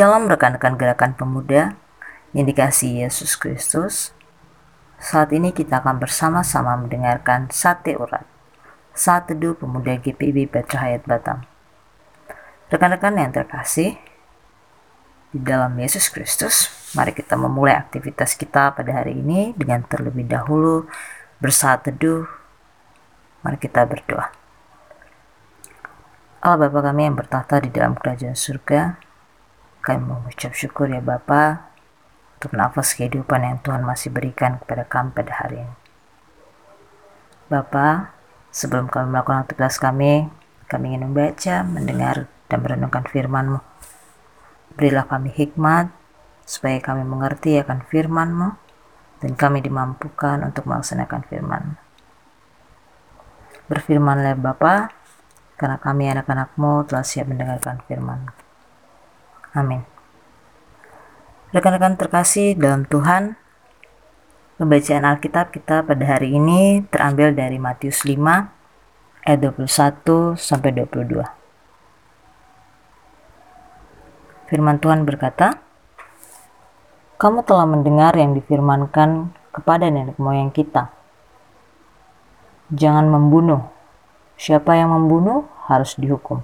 Shalom rekan-rekan gerakan pemuda yang dikasih Yesus Kristus. Saat ini kita akan bersama-sama mendengarkan sate urat. Saat teduh pemuda GPIB Petra Hayat Batam. Rekan-rekan yang terkasih, di dalam Yesus Kristus, mari kita memulai aktivitas kita pada hari ini dengan terlebih dahulu bersaat teduh. Mari kita berdoa. Allah Bapa kami yang bertahta di dalam kerajaan surga, kami mengucap syukur ya Bapa untuk nafas kehidupan yang Tuhan masih berikan kepada kami pada hari ini. Bapa, sebelum kami melakukan aktivitas kami, kami ingin membaca, mendengar, dan merenungkan firman-Mu. Berilah kami hikmat, supaya kami mengerti akan firman-Mu, dan kami dimampukan untuk melaksanakan firman Berfirmanlah Bapa, karena kami anak-anak-Mu telah siap mendengarkan firman -Mu. Amin. Rekan-rekan terkasih dalam Tuhan, pembacaan Alkitab kita pada hari ini terambil dari Matius 5 ayat 21 sampai 22. Firman Tuhan berkata, "Kamu telah mendengar yang difirmankan kepada nenek moyang kita. Jangan membunuh. Siapa yang membunuh harus dihukum.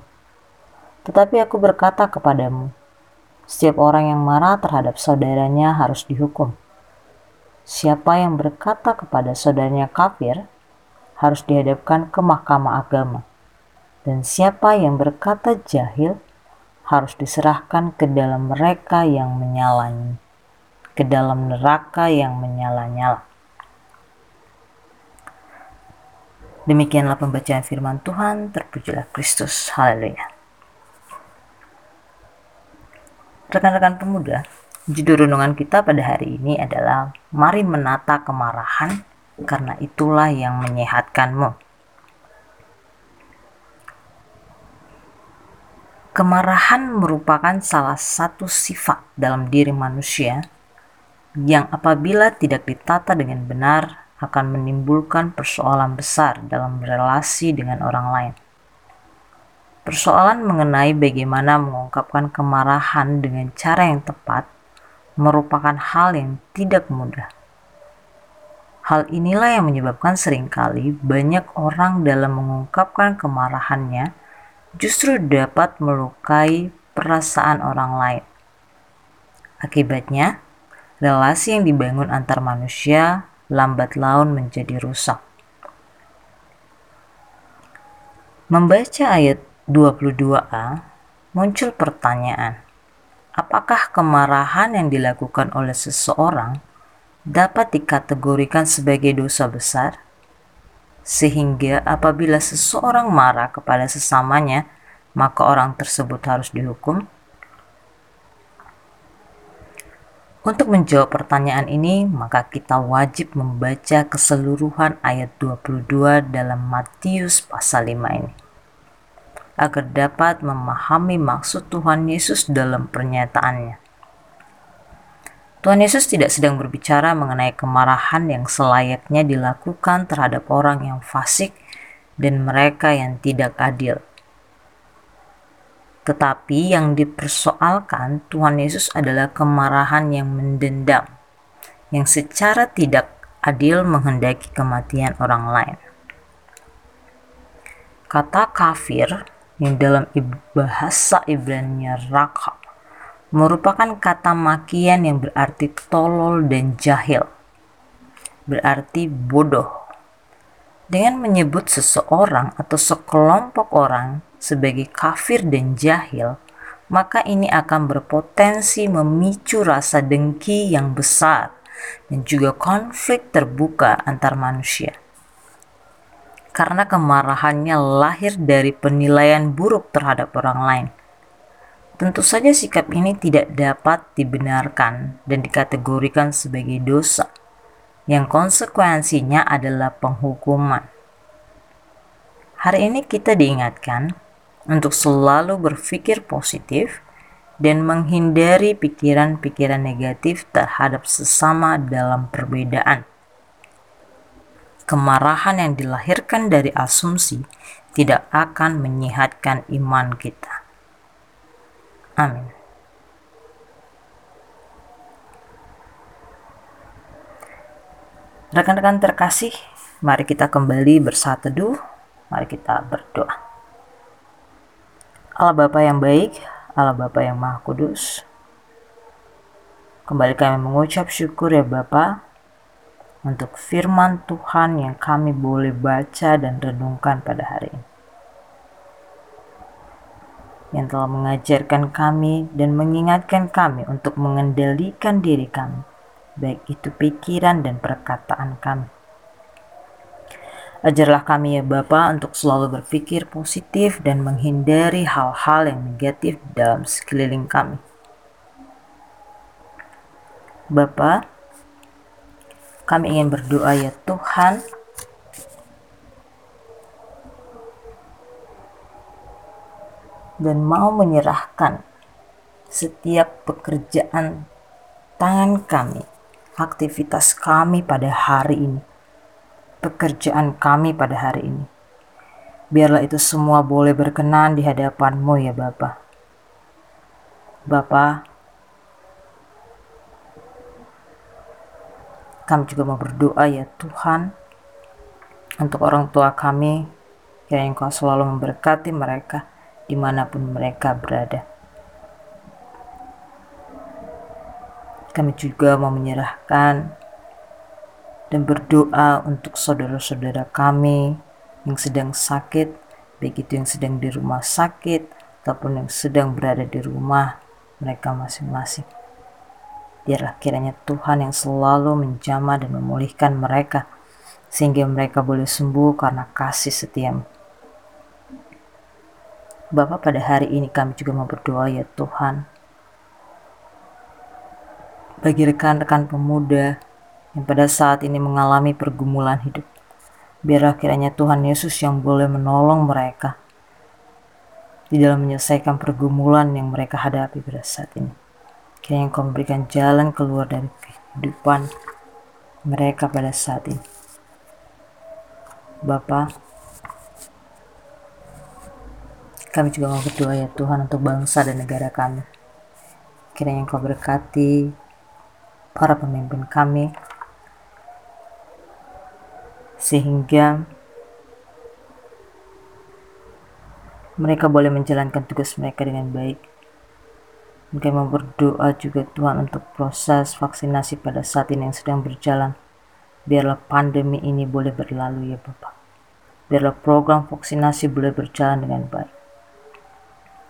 Tetapi aku berkata kepadamu, setiap orang yang marah terhadap saudaranya harus dihukum. Siapa yang berkata kepada saudaranya kafir harus dihadapkan ke mahkamah agama. Dan siapa yang berkata jahil harus diserahkan ke dalam mereka yang menyalanya, ke dalam neraka yang menyala-nyala. Demikianlah pembacaan firman Tuhan, terpujilah Kristus. Haleluya. Rekan-rekan pemuda, judul renungan kita pada hari ini adalah Mari menata kemarahan karena itulah yang menyehatkanmu. Kemarahan merupakan salah satu sifat dalam diri manusia yang apabila tidak ditata dengan benar akan menimbulkan persoalan besar dalam relasi dengan orang lain. Persoalan mengenai bagaimana mengungkapkan kemarahan dengan cara yang tepat merupakan hal yang tidak mudah. Hal inilah yang menyebabkan sering kali banyak orang dalam mengungkapkan kemarahannya justru dapat melukai perasaan orang lain. Akibatnya, relasi yang dibangun antar manusia lambat laun menjadi rusak. Membaca ayat 22a muncul pertanyaan, apakah kemarahan yang dilakukan oleh seseorang dapat dikategorikan sebagai dosa besar? Sehingga apabila seseorang marah kepada sesamanya, maka orang tersebut harus dihukum? Untuk menjawab pertanyaan ini, maka kita wajib membaca keseluruhan ayat 22 dalam Matius pasal 5 ini agar dapat memahami maksud Tuhan Yesus dalam pernyataannya. Tuhan Yesus tidak sedang berbicara mengenai kemarahan yang selayaknya dilakukan terhadap orang yang fasik dan mereka yang tidak adil. Tetapi yang dipersoalkan Tuhan Yesus adalah kemarahan yang mendendam, yang secara tidak adil menghendaki kematian orang lain. Kata kafir yang dalam bahasa Ibrani raka merupakan kata makian yang berarti tolol dan jahil. Berarti bodoh. Dengan menyebut seseorang atau sekelompok orang sebagai kafir dan jahil, maka ini akan berpotensi memicu rasa dengki yang besar dan juga konflik terbuka antar manusia karena kemarahannya lahir dari penilaian buruk terhadap orang lain. Tentu saja sikap ini tidak dapat dibenarkan dan dikategorikan sebagai dosa, yang konsekuensinya adalah penghukuman. Hari ini kita diingatkan untuk selalu berpikir positif dan menghindari pikiran-pikiran negatif terhadap sesama dalam perbedaan kemarahan yang dilahirkan dari asumsi tidak akan menyehatkan iman kita. Amin. Rekan-rekan terkasih, mari kita kembali bersatu mari kita berdoa. Allah Bapa yang baik, Allah Bapa yang Maha Kudus, kembali kami mengucap syukur ya Bapa untuk firman Tuhan yang kami boleh baca dan renungkan pada hari ini. Yang telah mengajarkan kami dan mengingatkan kami untuk mengendalikan diri kami baik itu pikiran dan perkataan kami. Ajarlah kami ya Bapa untuk selalu berpikir positif dan menghindari hal-hal yang negatif dalam sekeliling kami. Bapa, kami ingin berdoa ya Tuhan dan mau menyerahkan setiap pekerjaan tangan kami aktivitas kami pada hari ini, pekerjaan kami pada hari ini. Biarlah itu semua boleh berkenan di hadapanmu ya Bapa. Bapa, kami juga mau berdoa ya Tuhan untuk orang tua kami yang Engkau selalu memberkati mereka di mana pun mereka berada. Kami juga mau menyerahkan dan berdoa untuk saudara-saudara kami yang sedang sakit, baik itu yang sedang di rumah sakit ataupun yang sedang berada di rumah mereka masing-masing. Biarlah kiranya Tuhan yang selalu menjamah dan memulihkan mereka sehingga mereka boleh sembuh karena kasih setiamu. Bapak pada hari ini kami juga mau berdoa ya Tuhan bagi rekan-rekan pemuda yang pada saat ini mengalami pergumulan hidup. Biarlah kiranya Tuhan Yesus yang boleh menolong mereka di dalam menyelesaikan pergumulan yang mereka hadapi pada saat ini. Kiranya Engkau memberikan jalan keluar dari kehidupan mereka pada saat ini. Bapa, kami juga mau berdoa ya Tuhan untuk bangsa dan negara kami. Kiranya Engkau berkati para pemimpin kami sehingga mereka boleh menjalankan tugas mereka dengan baik. Mungkin berdoa juga Tuhan untuk proses vaksinasi pada saat ini yang sedang berjalan. Biarlah pandemi ini boleh berlalu ya Bapak. Biarlah program vaksinasi boleh berjalan dengan baik.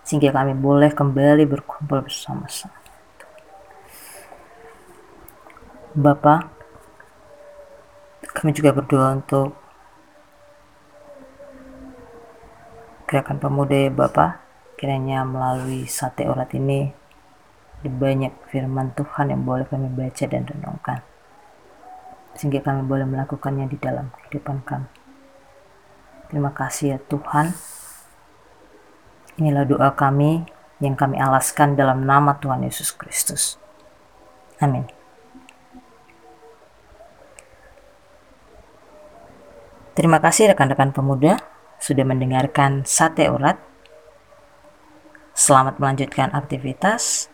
Sehingga kami boleh kembali berkumpul bersama-sama. Bapak, kami juga berdoa untuk gerakan pemuda ya Bapak, kiranya melalui sate urat ini banyak firman Tuhan yang boleh kami baca dan renungkan sehingga kami boleh melakukannya di dalam kehidupan kami. Terima kasih ya Tuhan. Inilah doa kami yang kami alaskan dalam nama Tuhan Yesus Kristus. Amin. Terima kasih rekan-rekan pemuda sudah mendengarkan sate urat. Selamat melanjutkan aktivitas.